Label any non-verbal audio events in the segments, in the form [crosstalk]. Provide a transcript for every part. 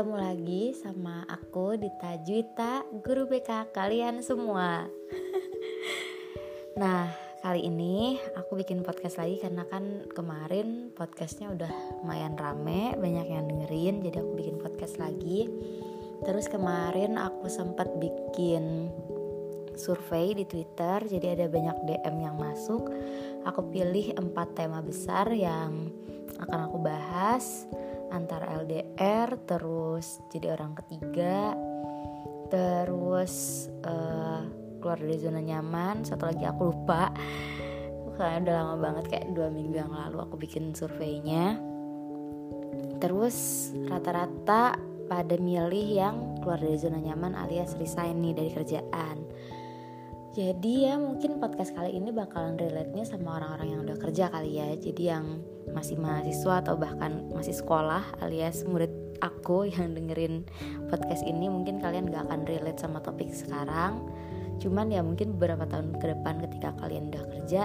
ketemu lagi sama aku Dita Juita, guru BK kalian semua. [laughs] nah, kali ini aku bikin podcast lagi karena kan kemarin podcastnya udah lumayan rame, banyak yang dengerin, jadi aku bikin podcast lagi. Terus kemarin aku sempat bikin survei di Twitter, jadi ada banyak DM yang masuk. Aku pilih empat tema besar yang akan aku bahas antara LDR terus jadi orang ketiga. Terus uh, keluar dari zona nyaman. Satu lagi aku lupa. Karena udah lama banget kayak dua minggu yang lalu aku bikin surveinya. Terus rata-rata pada milih yang keluar dari zona nyaman alias resign nih dari kerjaan jadi ya mungkin podcast kali ini bakalan relate-nya sama orang-orang yang udah kerja kali ya. Jadi yang masih mahasiswa atau bahkan masih sekolah alias murid aku [laughs] yang dengerin podcast ini mungkin kalian gak akan relate sama topik sekarang. Cuman ya mungkin beberapa tahun ke depan ketika kalian udah kerja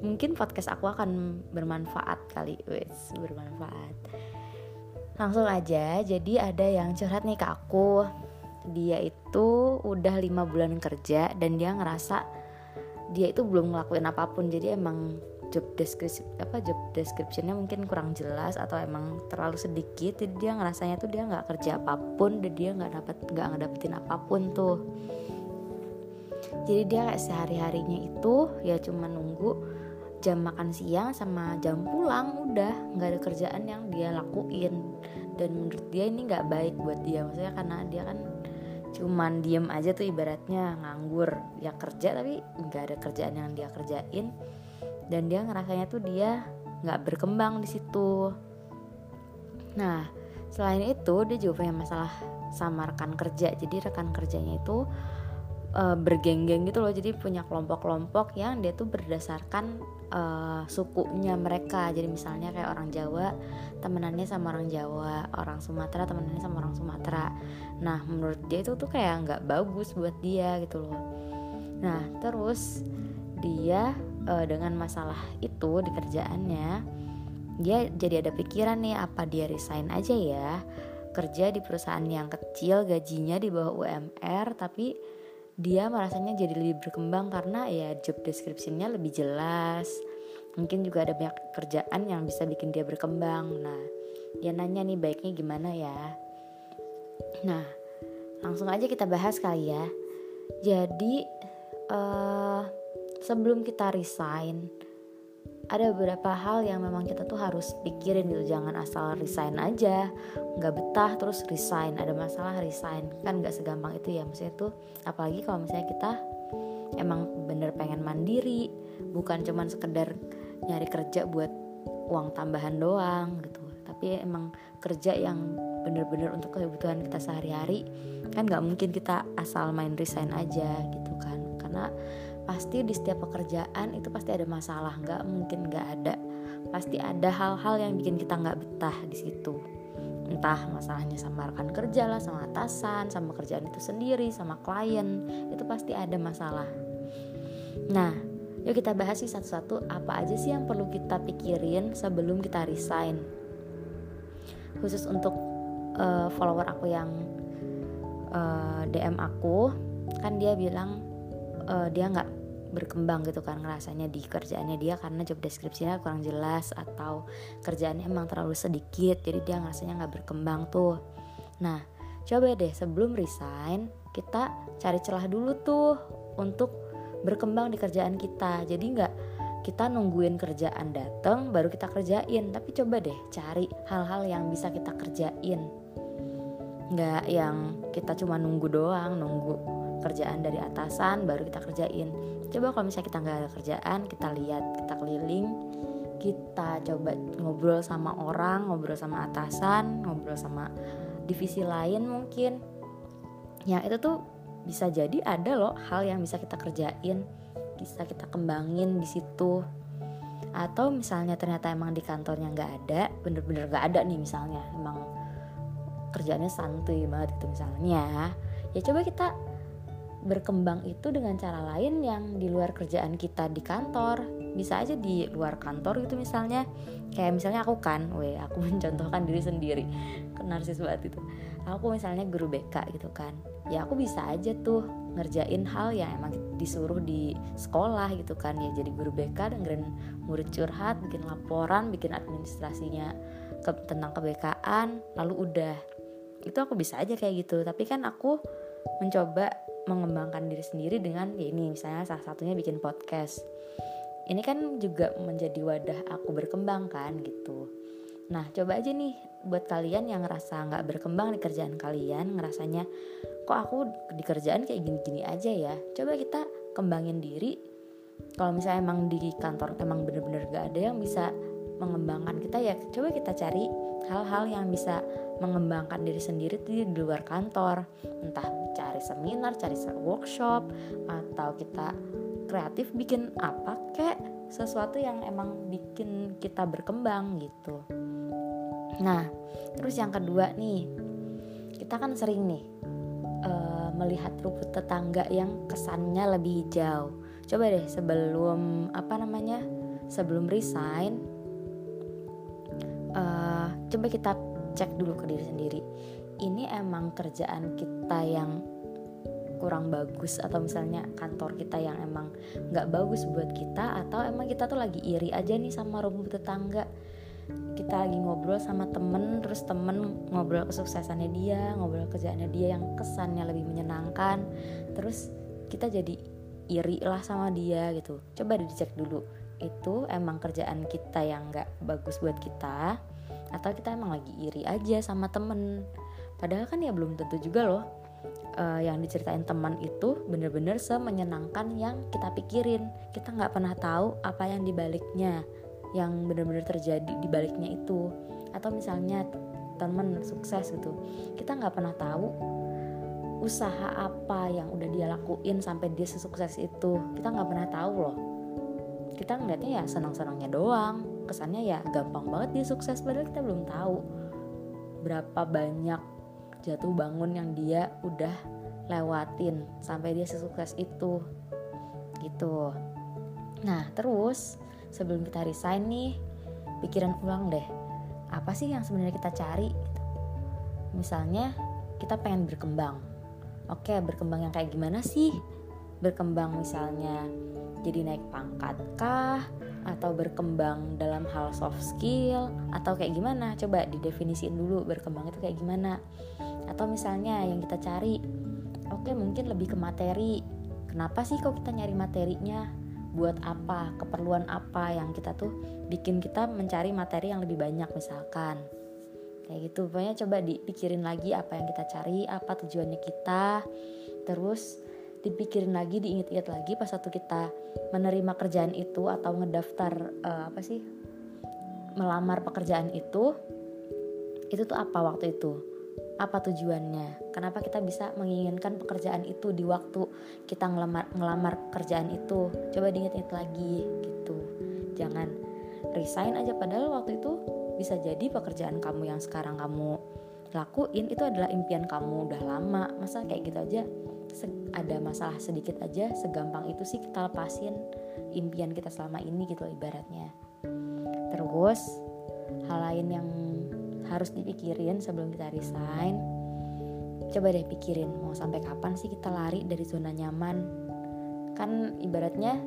mungkin podcast aku akan bermanfaat kali wes bermanfaat langsung aja jadi ada yang curhat nih ke aku dia itu udah lima bulan kerja dan dia ngerasa dia itu belum ngelakuin apa pun. Jadi emang job description apa job descriptionnya mungkin kurang jelas atau emang terlalu sedikit. Jadi dia ngerasanya tuh dia nggak kerja apa pun dan dia nggak dapat nggak ngedapetin apa pun tuh. Jadi dia kayak sehari harinya itu ya cuma nunggu jam makan siang sama jam pulang udah. Nggak ada kerjaan yang dia lakuin. Dan menurut dia ini nggak baik buat dia. Maksudnya karena dia kan cuman diem aja tuh ibaratnya nganggur. Ya kerja tapi nggak ada kerjaan yang dia kerjain. Dan dia ngerasanya tuh dia nggak berkembang di situ. Nah selain itu dia juga punya masalah sama rekan kerja. Jadi rekan kerjanya itu uh, bergenggeng gitu loh. Jadi punya kelompok-kelompok yang dia tuh berdasarkan uh, sukunya mereka. Jadi misalnya kayak orang Jawa temenannya sama orang Jawa orang Sumatera temenannya sama orang Sumatera. Nah menurut dia itu tuh kayak nggak bagus buat dia gitu loh. Nah terus dia uh, dengan masalah itu di kerjaannya dia jadi ada pikiran nih apa dia resign aja ya? Kerja di perusahaan yang kecil gajinya di bawah UMR tapi dia merasanya jadi lebih berkembang karena ya job description-nya lebih jelas. Mungkin juga ada banyak kerjaan yang bisa bikin dia berkembang. Nah dia nanya nih baiknya gimana ya? Nah langsung aja kita bahas kali ya. Jadi uh, sebelum kita resign ada beberapa hal yang memang kita tuh harus pikirin gitu. Jangan asal resign aja nggak betah terus resign. Ada masalah resign. Kan nggak segampang itu ya. Maksudnya tuh apalagi kalau misalnya kita emang bener pengen mandiri bukan cuman sekedar nyari kerja buat uang tambahan doang gitu. Tapi emang kerja yang bener-bener untuk kebutuhan kita sehari-hari kan nggak mungkin kita asal main resign aja gitu kan. Karena pasti di setiap pekerjaan itu pasti ada masalah nggak mungkin nggak ada. Pasti ada hal-hal yang bikin kita nggak betah di situ. Entah masalahnya sama rekan kerja lah sama atasan sama kerjaan itu sendiri sama klien itu pasti ada masalah. Nah yuk kita bahas sih satu-satu apa aja sih yang perlu kita pikirin sebelum kita resign? Khusus untuk uh, follower aku yang uh, eh, DM aku kan dia bilang uh, dia nggak berkembang gitu kan ngerasanya di kerjaannya dia karena job deskripsinya kurang jelas atau kerjaannya emang terlalu sedikit jadi dia ngerasanya nggak berkembang tuh. Nah coba deh sebelum resign kita cari celah dulu tuh untuk berkembang di kerjaan kita. Jadi nggak kita nungguin kerjaan dateng baru kita kerjain. Tapi coba deh cari hal-hal yang bisa kita kerjain. Nggak yang kita cuma nunggu doang nunggu kerjaan dari atasan baru kita kerjain coba kalau misalnya kita nggak ada kerjaan kita lihat kita keliling kita coba ngobrol sama orang ngobrol sama atasan ngobrol sama divisi lain mungkin. Ya itu tuh bisa jadi ada loh hal yang bisa kita kerjain bisa kita kembangin di situ. Atau misalnya ternyata emang di kantornya nggak ada bener-bener nggak ada nih misalnya emang kerjanya santuy banget itu misalnya. Ya coba kita berkembang itu dengan cara lain yang di luar kerjaan kita di kantor. Bisa aja di luar kantor gitu misalnya. Kayak misalnya aku kan, weh aku [laughs] mencontohkan diri sendiri, narsis banget itu. Aku misalnya guru BK gitu kan, ya aku bisa aja tuh ngerjain hal yang emang disuruh di sekolah gitu kan. Ya jadi guru BK dengerin murid curhat bikin laporan bikin administrasinya ke, tentang kebekaan lalu udah. Itu aku bisa aja kayak gitu. Tapi kan aku mencoba mengembangkan diri sendiri dengan ya ini misalnya salah satunya bikin podcast. Ini kan juga menjadi wadah aku berkembang kan gitu. Nah coba aja nih buat kalian yang ngerasa nggak berkembang di kerjaan kalian ngerasanya kok aku di kerjaan kayak gini-gini aja ya? Coba kita kembangin diri. Kalau misalnya emang di kantor emang bener-bener gak ada yang bisa mengembangkan kita ya coba kita cari hal-hal yang bisa mengembangkan diri sendiri di luar kantor. Entah cari seminar cari workshop atau kita kreatif bikin apa kek sesuatu yang emang bikin kita berkembang gitu. Nah terus yang kedua nih kita kan sering nih uh, melihat rumput tetangga yang kesannya lebih hijau. Coba deh sebelum apa namanya sebelum resign uh, coba kita cek dulu ke diri sendiri. Ini emang kerjaan kita yang kurang bagus atau misalnya kantor kita yang emang nggak bagus buat kita atau emang kita tuh lagi iri aja nih sama rumput tetangga. Kita lagi ngobrol sama temen terus temen ngobrol kesuksesannya dia ngobrol kerjaannya dia yang kesannya lebih menyenangkan. Terus kita jadi iri lah sama dia gitu. Coba dicek dulu itu emang kerjaan kita yang nggak bagus buat kita atau kita emang lagi iri aja sama temen? Padahal kan ya belum tentu juga loh uh, yang diceritain teman itu bener-bener semenyenangkan yang kita pikirin. Kita nggak pernah tahu apa yang dibaliknya yang bener-bener terjadi di baliknya itu. Atau misalnya temen sukses gitu. Kita nggak pernah tahu usaha apa yang udah dia lakuin sampai dia sesukses itu. Kita nggak pernah tahu loh. Kita ngeliatnya ya senang-senangnya doang. Kesannya ya gampang banget dia sukses padahal kita belum tahu berapa banyak jatuh bangun yang dia udah lewatin sampai dia sesukses itu. Gitu. Nah terus sebelum kita resign nih pikiran ulang deh. Apa sih yang sebenarnya kita cari? Misalnya kita pengen berkembang. Oke berkembang yang kayak gimana sih? Berkembang misalnya jadi naik pangkat kah atau berkembang dalam hal soft skill atau kayak gimana? Coba didefinisiin dulu berkembang itu kayak gimana. Atau misalnya yang kita cari oke mungkin lebih ke materi. Kenapa sih kok kita nyari materinya? Buat apa? Keperluan apa yang kita tuh bikin kita mencari materi yang lebih banyak misalkan. Kayak gitu. Pokoknya coba dipikirin lagi apa yang kita cari apa tujuannya kita. Terus dipikirin lagi diinget-inget lagi pas satu kita menerima kerjaan itu atau ngedaftar uh, apa sih melamar pekerjaan itu itu tuh apa waktu itu? Apa tujuannya? Kenapa kita bisa menginginkan pekerjaan itu di waktu kita ngelamar ngelamar kerjaan itu? Coba diinget-inget lagi gitu. Jangan resign aja padahal waktu itu bisa jadi pekerjaan kamu yang sekarang kamu lakuin itu adalah impian kamu udah lama. Masa kayak gitu aja ada masalah sedikit aja segampang itu sih kita lepasin impian kita selama ini gitu ibaratnya. Terus hal lain yang harus dipikirin sebelum kita resign coba deh pikirin mau sampai kapan sih kita lari dari zona nyaman. Kan ibaratnya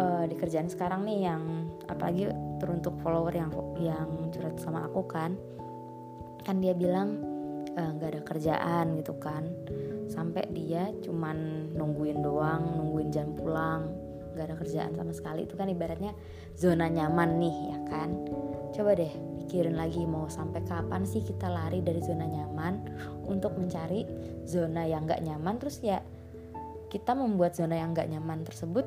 uh, di kerjaan sekarang nih yang apalagi teruntuk follower yang yang curhat sama aku kan kan dia bilang eh, nggak uh, ada kerjaan gitu kan sampai dia cuman nungguin doang nungguin jam pulang. Nggak ada kerjaan sama sekali. Itu kan ibaratnya zona nyaman nih ya kan? Coba deh pikirin lagi mau sampai kapan sih kita lari dari zona nyaman untuk mencari zona yang nggak nyaman? Terus ya kita membuat zona yang nggak nyaman tersebut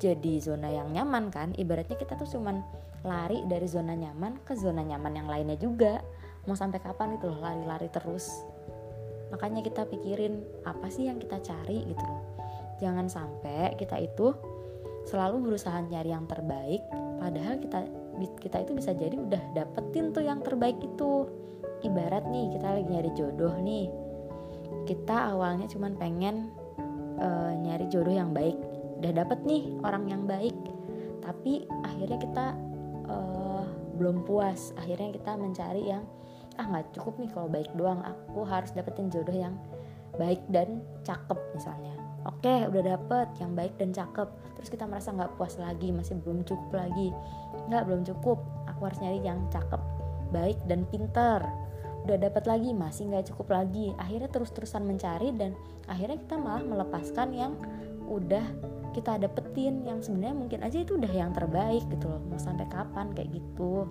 jadi zona yang nyaman kan? Ibaratnya kita tuh cuman lari dari zona nyaman ke zona nyaman yang lainnya juga. Mau sampai kapan itu lari-lari terus makanya kita pikirin apa sih yang kita cari gitu loh. Jangan sampai kita itu selalu berusaha nyari yang terbaik padahal kita kita itu bisa jadi udah dapetin tuh yang terbaik itu. Ibarat nih kita lagi nyari jodoh nih. Kita awalnya cuman pengen uh, nyari jodoh yang baik. Udah dapet nih orang yang baik. Tapi akhirnya kita uh, belum puas. Akhirnya kita mencari yang ah nggak cukup nih kalau baik doang aku harus dapetin jodoh yang baik dan cakep misalnya. Oke udah dapet yang baik dan cakep terus kita merasa nggak puas lagi masih belum cukup lagi. Nggak belum cukup aku harus nyari yang cakep baik dan pinter. Udah dapat lagi masih nggak cukup lagi. Akhirnya terus-terusan mencari dan akhirnya kita malah melepaskan yang udah kita dapetin yang sebenarnya mungkin aja itu udah yang terbaik gitu loh mau sampai kapan kayak gitu.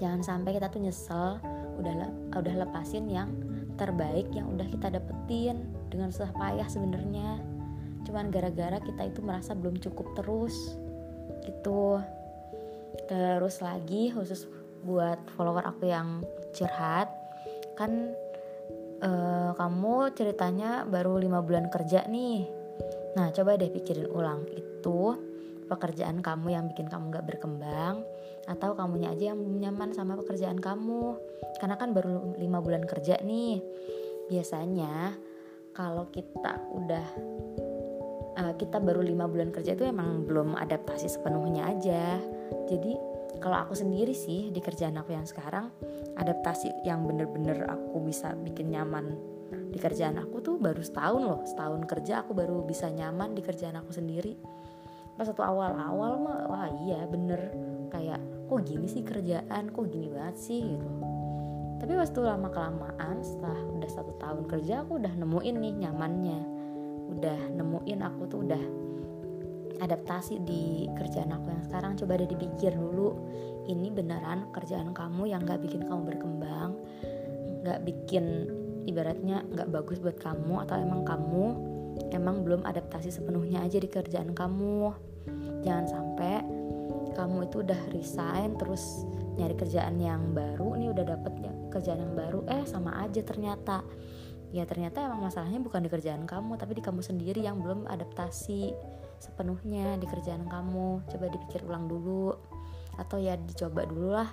Jangan sampai kita tuh nyesel udah udah lepasin yang terbaik yang udah kita dapetin dengan susah payah sebenarnya. Cuman gara-gara kita itu merasa belum cukup terus gitu. Terus lagi khusus buat follower aku yang curhat kan uh, kamu ceritanya baru lima bulan kerja nih. Nah coba deh pikirin ulang itu pekerjaan kamu yang bikin kamu gak berkembang atau kamunya aja yang nyaman sama pekerjaan kamu. Karena kan baru lima bulan kerja nih. Biasanya kalau kita udah uh, kita baru lima bulan kerja itu emang belum adaptasi sepenuhnya aja. Jadi kalau aku sendiri sih di kerjaan aku yang sekarang adaptasi yang bener-bener aku bisa bikin nyaman di kerjaan aku tuh baru setahun loh. Setahun kerja aku baru bisa nyaman di kerjaan aku sendiri. Pas satu awal-awal mah wah iya bener. Kayak kok gini sih kerjaan kok gini banget sih gitu. Tapi pas tuh lama kelamaan setelah udah satu tahun kerja aku udah nemuin nih nyamannya. Udah nemuin aku tuh udah adaptasi di kerjaan aku yang sekarang. Coba deh dipikir dulu ini beneran kerjaan kamu yang gak bikin kamu berkembang gak bikin ibaratnya gak bagus buat kamu atau emang kamu emang belum adaptasi sepenuhnya aja di kerjaan kamu. Jangan sampai kamu itu udah resign terus nyari kerjaan yang baru nih udah dapet kerjaan yang baru eh sama aja ternyata. Ya ternyata emang masalahnya bukan di kerjaan kamu tapi di kamu sendiri yang belum adaptasi sepenuhnya di kerjaan kamu. Coba dipikir ulang dulu atau ya dicoba dulu lah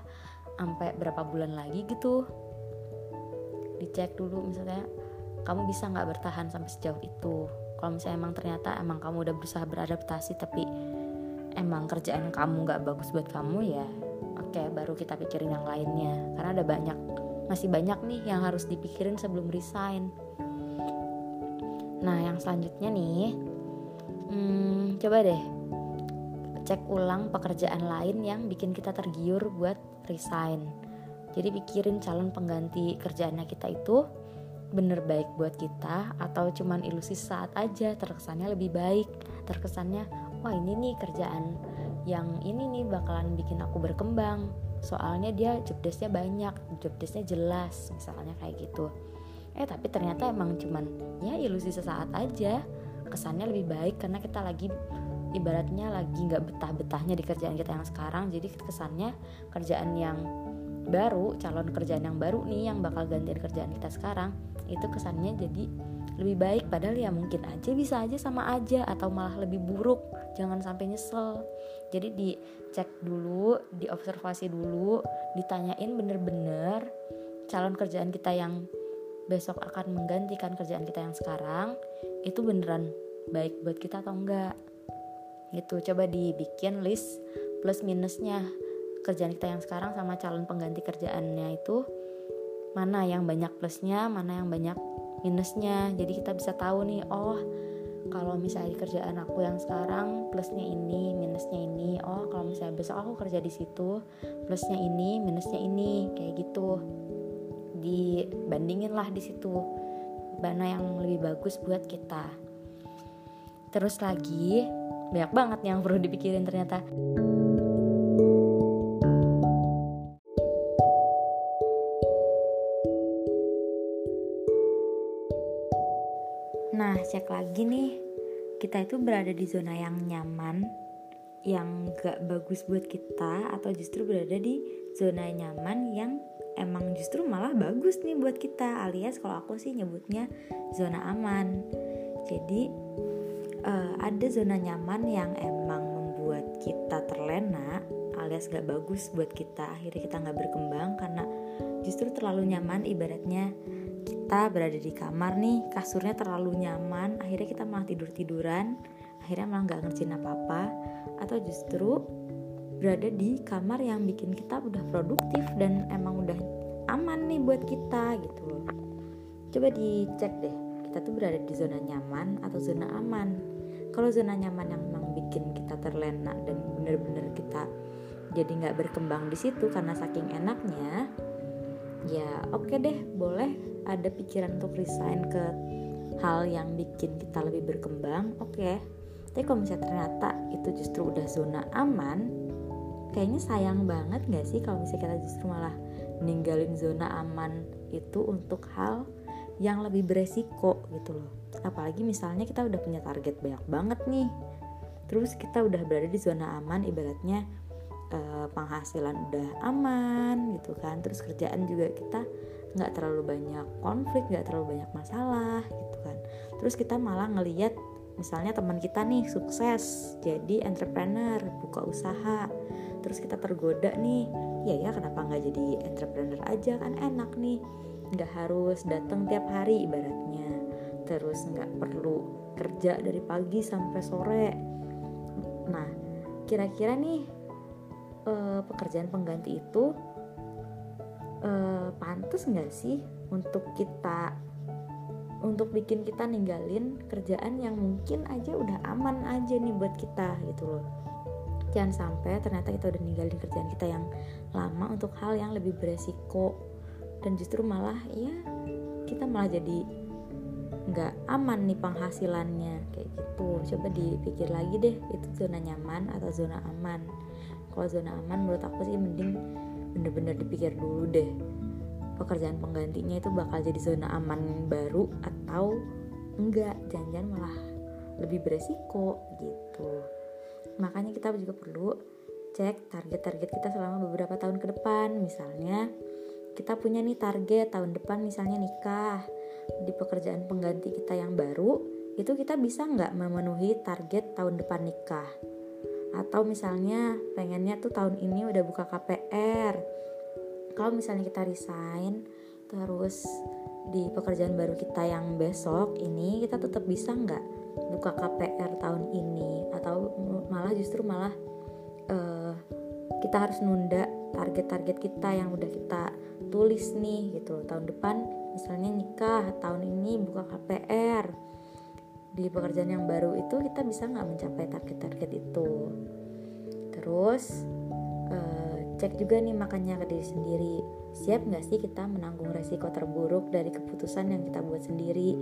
sampai berapa bulan lagi gitu. Dicek dulu misalnya kamu bisa nggak bertahan sampai sejauh itu. Kalau misalnya emang ternyata emang kamu udah berusaha beradaptasi tapi emang kerjaan kamu nggak bagus buat kamu ya oke okay, baru kita pikirin yang lainnya. Karena ada banyak masih banyak nih yang harus dipikirin sebelum resign. Nah yang selanjutnya nih hmm, coba deh cek ulang pekerjaan lain yang bikin kita tergiur buat resign. Jadi pikirin calon pengganti kerjaannya kita itu bener baik buat kita atau cuman ilusi saat aja terkesannya lebih baik terkesannya wah ini nih kerjaan yang ini nih bakalan bikin aku berkembang. Soalnya dia job desknya banyak job desknya jelas misalnya kayak gitu. Eh tapi ternyata emang cuman ya ilusi sesaat aja. Kesannya lebih baik karena kita lagi ibaratnya lagi nggak betah-betahnya di kerjaan kita yang sekarang. Jadi kesannya kerjaan yang baru calon kerjaan yang baru nih yang bakal gantiin kerjaan kita sekarang itu kesannya jadi lebih baik padahal ya mungkin aja bisa aja sama aja atau malah lebih buruk. Jangan sampai nyesel. Jadi dicek dulu diobservasi dulu ditanyain bener-bener calon kerjaan kita yang besok akan menggantikan kerjaan kita yang sekarang itu beneran baik buat kita atau enggak? Gitu. Coba dibikin list plus minusnya kerjaan kita yang sekarang sama calon pengganti kerjaannya itu mana yang banyak plusnya mana yang banyak minusnya. Jadi kita bisa tahu nih oh kalau misalnya kerjaan aku yang sekarang plusnya ini minusnya ini. Oh kalau misalnya besok aku kerja di situ plusnya ini minusnya ini. Kayak gitu. Dibandingin lah di situ. Mana yang lebih bagus buat kita. Terus lagi banyak banget yang perlu dipikirin ternyata lagi nih, kita itu berada di zona yang nyaman, yang gak bagus buat kita, atau justru berada di zona nyaman yang emang justru malah bagus nih buat kita alias kalau aku sih nyebutnya zona aman. Jadi uh, ada zona nyaman yang emang membuat kita terlena alias gak bagus buat kita. Akhirnya kita gak berkembang karena justru terlalu nyaman ibaratnya kita berada di kamar nih kasurnya terlalu nyaman akhirnya kita malah tidur tiduran akhirnya malah nggak ngerjain apa apa atau justru berada di kamar yang bikin kita udah produktif dan emang udah aman nih buat kita gitu loh. Coba dicek deh kita tuh berada di zona nyaman atau zona aman? Kalau zona nyaman yang memang bikin kita terlena dan bener-bener kita jadi nggak berkembang di situ karena saking enaknya ya oke okay deh boleh ada pikiran untuk resign ke hal yang bikin kita lebih berkembang oke. Okay. tapi kalau misalnya ternyata itu justru udah zona aman kayaknya sayang banget gak sih kalau misalnya kita justru malah ninggalin zona aman itu untuk hal yang lebih beresiko gitu loh. Apalagi misalnya kita udah punya target banyak banget nih. Terus kita udah berada di zona aman ibaratnya eh, penghasilan udah aman gitu kan. Terus kerjaan juga kita nggak terlalu banyak konflik nggak terlalu banyak masalah gitu kan. Terus kita malah ngeliat misalnya teman kita nih sukses jadi entrepreneur buka usaha. Terus kita tergoda nih ya ya kenapa nggak jadi entrepreneur aja? Kan enak nih. Nggak harus datang tiap hari ibaratnya. Terus nggak perlu kerja dari pagi sampai sore. Nah kira-kira nih eh, pekerjaan pengganti itu eh, pantas nggak sih untuk kita untuk bikin kita ninggalin kerjaan yang mungkin aja udah aman aja nih buat kita gitu loh. Jangan sampai ternyata kita udah ninggalin kerjaan kita yang lama untuk hal yang lebih beresiko. Dan justru malah ya kita malah jadi nggak aman nih penghasilannya kayak gitu. Coba dipikir lagi deh itu zona nyaman atau zona aman? Kalau zona aman menurut aku sih mending bener-bener dipikir dulu deh. Pekerjaan penggantinya itu bakal jadi zona aman baru atau enggak? Jangan-jangan malah lebih beresiko gitu. Makanya kita juga perlu cek target-target kita selama beberapa tahun ke depan. Misalnya kita punya nih target tahun depan misalnya nikah di pekerjaan pengganti kita yang baru itu kita bisa nggak memenuhi target tahun depan nikah atau misalnya pengennya tuh tahun ini udah buka KPR kalau misalnya kita resign terus di pekerjaan baru kita yang besok ini kita tetap bisa nggak buka KPR tahun ini? Atau malah justru malah uh, kita harus nunda target-target kita yang udah kita tulis nih gitu. Tahun depan misalnya nikah tahun ini buka KPR di pekerjaan yang baru itu kita bisa nggak mencapai target-target itu. Terus uh, cek juga nih makannya ke diri sendiri. Siap nggak sih kita menanggung resiko terburuk dari keputusan yang kita buat sendiri?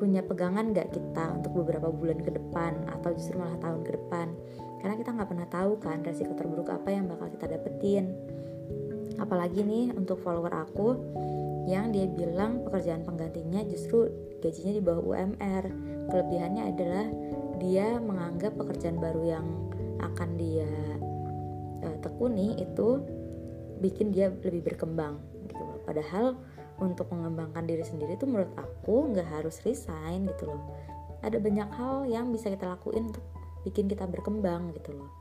Punya pegangan gak kita untuk beberapa bulan ke depan atau justru malah tahun ke depan? Karena kita nggak pernah tahu kan resiko terburuk apa yang bakal kita dapetin. Apalagi nih untuk follower aku yang dia bilang pekerjaan penggantinya justru gajinya di bawah UMR kelebihannya adalah dia menganggap pekerjaan baru yang akan dia uh, tekuni itu bikin dia lebih berkembang gitu padahal untuk mengembangkan diri sendiri itu menurut aku nggak harus resign gitu loh. Ada banyak hal yang bisa kita lakuin untuk bikin kita berkembang gitu loh.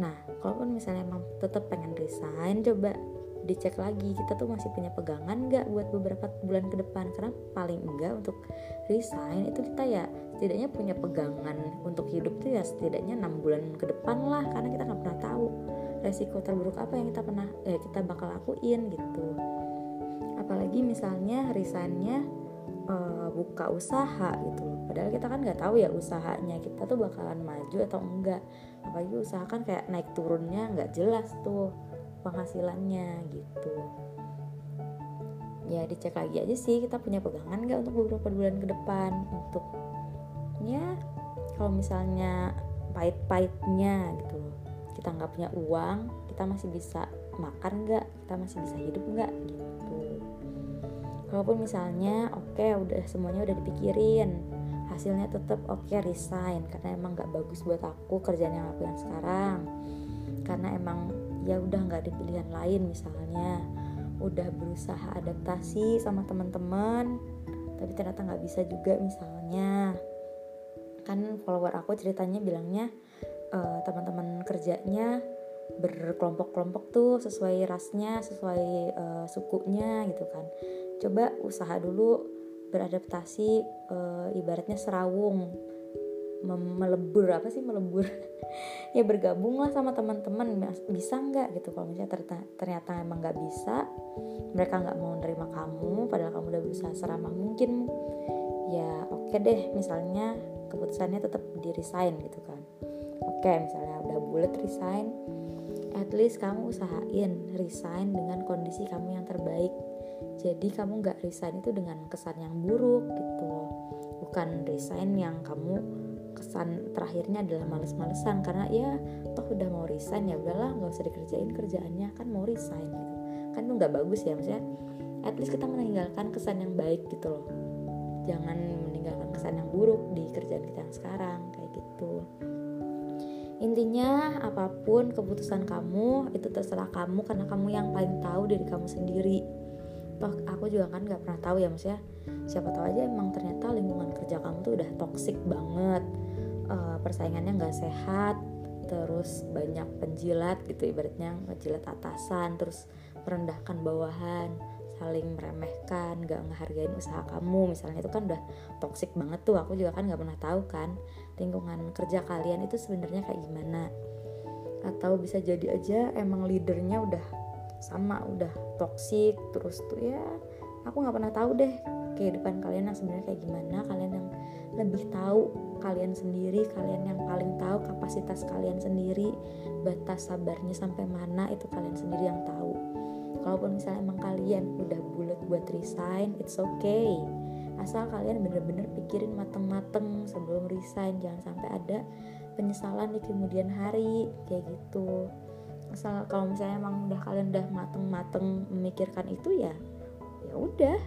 Nah kalaupun misalnya emang tetap pengen resign coba dicek lagi kita tuh masih punya pegangan nggak buat beberapa bulan ke depan? Karena paling enggak untuk resign itu kita ya setidaknya punya pegangan untuk hidup tuh ya setidaknya enam bulan ke depan lah karena kita nggak pernah tahu resiko terburuk apa yang kita pernah eh, kita bakal lakuin gitu. Apalagi misalnya resignnya uh, buka usaha gitu padahal kita kan nggak tahu ya usahanya kita tuh bakalan maju atau enggak. Apalagi usaha kan kayak naik turunnya nggak jelas tuh penghasilannya gitu. Ya dicek lagi aja sih kita punya pegangan nggak untuk beberapa bulan ke depan? Untuk ya kalau misalnya pahit-pahitnya gitu. Kita nggak punya uang kita masih bisa makan nggak? Kita masih bisa hidup nggak? Gitu. Walaupun misalnya oke okay, udah semuanya udah dipikirin hasilnya tetap oke okay, resign. Karena emang nggak bagus buat aku kerjaan yang aku yang sekarang. Karena emang ya udah nggak ada pilihan lain misalnya. Udah berusaha adaptasi sama teman-teman tapi ternyata nggak bisa juga misalnya. Kan follower aku ceritanya bilangnya uh, teman-teman kerjanya berkelompok-kelompok tuh sesuai rasnya sesuai uh, sukunya gitu kan. Coba usaha dulu beradaptasi e, ibaratnya serawung melebur apa sih melebur? [laughs] Ya bergabung lah sama teman-teman bisa nggak gitu? Kalau misalnya ternyata, ternyata emang nggak bisa mereka nggak mau nerima kamu padahal kamu udah berusaha seramah mungkin ya oke okay deh misalnya keputusannya tetap di resign gitu kan. Oke okay, misalnya udah bulat resign at least kamu usahain resign dengan kondisi kamu yang terbaik. Jadi kamu nggak resign itu dengan kesan yang buruk gitu bukan resign yang kamu kesan terakhirnya adalah males-malesan karena ya toh udah mau resign ya udahlah nggak usah dikerjain kerjaannya kan mau resign gitu. Kan itu nggak bagus ya maksudnya at least kita meninggalkan kesan yang baik gitu loh. Jangan meninggalkan kesan yang buruk di kerjaan kita yang sekarang kayak gitu. Intinya apa pun keputusan kamu itu terserah kamu karena kamu yang paling tahu diri kamu sendiri. Toh aku juga kan nggak pernah tahu ya maksudnya siapa tahu aja emang ternyata lingkungan kerja kamu tuh udah toksik banget uh, persaingannya nggak sehat terus banyak penjilat gitu ibaratnya ngejilat atasan terus merendahkan bawahan saling meremehkan nggak ngehargain usaha kamu. Misalnya itu kan udah toksik banget tuh aku juga kan nggak pernah tahu kan lingkungan kerja kalian itu sebenarnya kayak gimana. Atau bisa jadi aja emang leadernya udah sama udah toksik terus tuh ya aku nggak pernah tahu deh kehidupan kalian yang sebenarnya kayak gimana kalian yang lebih tahu kalian sendiri kalian yang paling tahu kapasitas kalian sendiri batas sabarnya sampai mana itu kalian sendiri yang tahu. Kalaupun misalnya emang kalian udah bulat buat resign it's okay. Asal kalian bener-bener pikirin mateng-mateng sebelum resign jangan sampai ada penyesalan di kemudian hari kayak gitu. Asal kalau misalnya emang udah kalian udah mateng-mateng memikirkan itu ya ya udah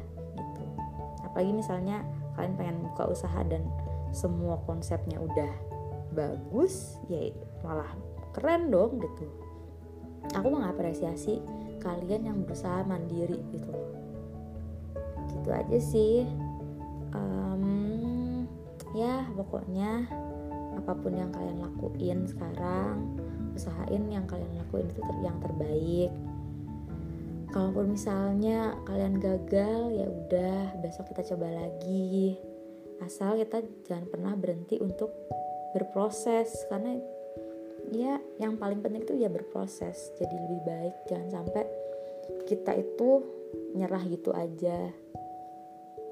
apalagi misalnya kalian pengen buka usaha dan semua konsepnya udah bagus ya malah keren dong gitu. Aku mengapresiasi kalian yang berusaha mandiri gitu loh. Gitu aja sih. Um, ya pokoknya apa pun yang kalian lakuin sekarang usahain yang kalian lakuin itu yang terbaik kalaupun misalnya kalian gagal ya udah besok kita coba lagi. Asal kita jangan pernah berhenti untuk berproses karena ya yang paling penting itu ya berproses. Jadi lebih baik jangan sampai kita itu nyerah gitu aja.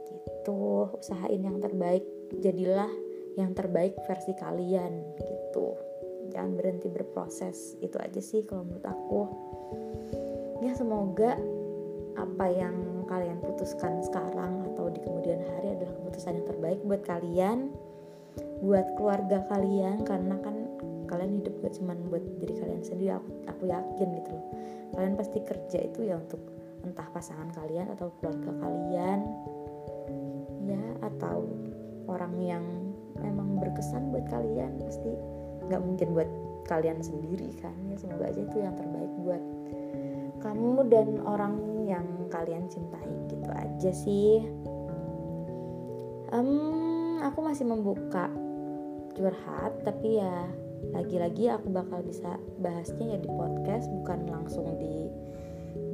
Gitu. Usahain yang terbaik jadilah yang terbaik versi kalian gitu. Jangan berhenti berproses itu aja sih kalau menurut aku ya semoga apa yang kalian putuskan sekarang atau di kemudian hari adalah keputusan yang terbaik buat kalian buat keluarga kalian karena kan kalian hidup gak cuma buat diri kalian sendiri aku, aku yakin gitu loh. Kalian pasti kerja itu ya untuk entah pasangan kalian atau keluarga kalian ya atau orang yang memang berkesan buat kalian pasti nggak mungkin buat kalian sendiri kan. Ya semoga aja itu yang terbaik buat kamu dan orang yang kalian cintai gitu aja sih. Um, aku masih membuka curhat tapi ya lagi-lagi aku bakal bisa bahasnya ya di podcast bukan langsung di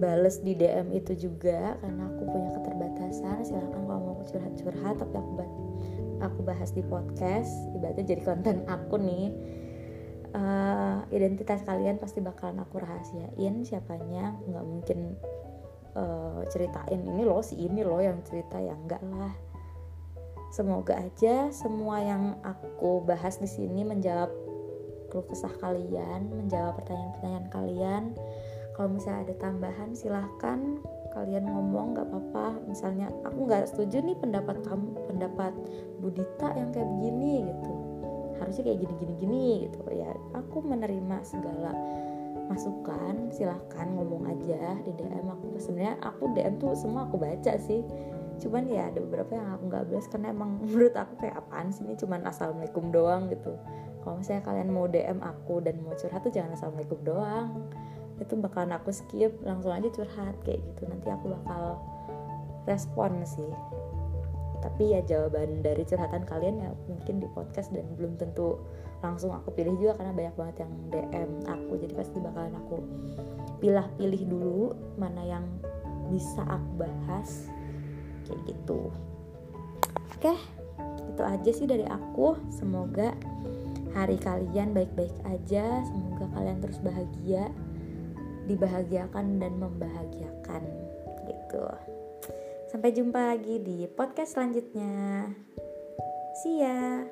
bales di DM itu juga karena aku punya keterbatasan. Silahkan kalau mau curhat-curhat tapi aku aku bahas di podcast ibaratnya jadi konten aku nih uh, identitas kalian pasti bakalan aku rahasiain siapanya nggak mungkin uh, ceritain ini loh si ini loh yang cerita ya enggak lah semoga aja semua yang aku bahas di sini menjawab keluh kesah kalian, menjawab pertanyaan-pertanyaan kalian. Kalau misalnya ada tambahan silahkan kalian ngomong nggak apa-apa. Misalnya aku nggak setuju nih pendapat kamu, pendapat Budita yang kayak begini gitu. Harusnya kayak gini-gini-gini gitu. Ya. Aku menerima segala masukan silahkan ngomong aja di DM aku. Sebenarnya aku DM tuh semua aku baca sih. Cuman ya ada beberapa yang aku nggak balas karena emang [laughs] menurut aku kayak apaan sih ini? Cuman assalamualaikum doang gitu. Kalau misalnya kalian mau DM aku dan mau curhat tuh jangan assalamualaikum doang. Itu bakalan aku skip langsung aja curhat kayak gitu. Nanti aku bakal respon sih tapi ya jawaban dari curhatan kalian ya mungkin di podcast dan belum tentu langsung aku pilih juga karena banyak banget yang DM aku. Jadi pasti bakalan aku pilih-pilih dulu mana yang bisa aku bahas. Kayak gitu. Oke itu aja sih dari aku. Semoga hari kalian baik-baik aja. Semoga kalian terus bahagia dibahagiakan dan membahagiakan. Gitu. Sampai jumpa lagi di podcast selanjutnya. See ya.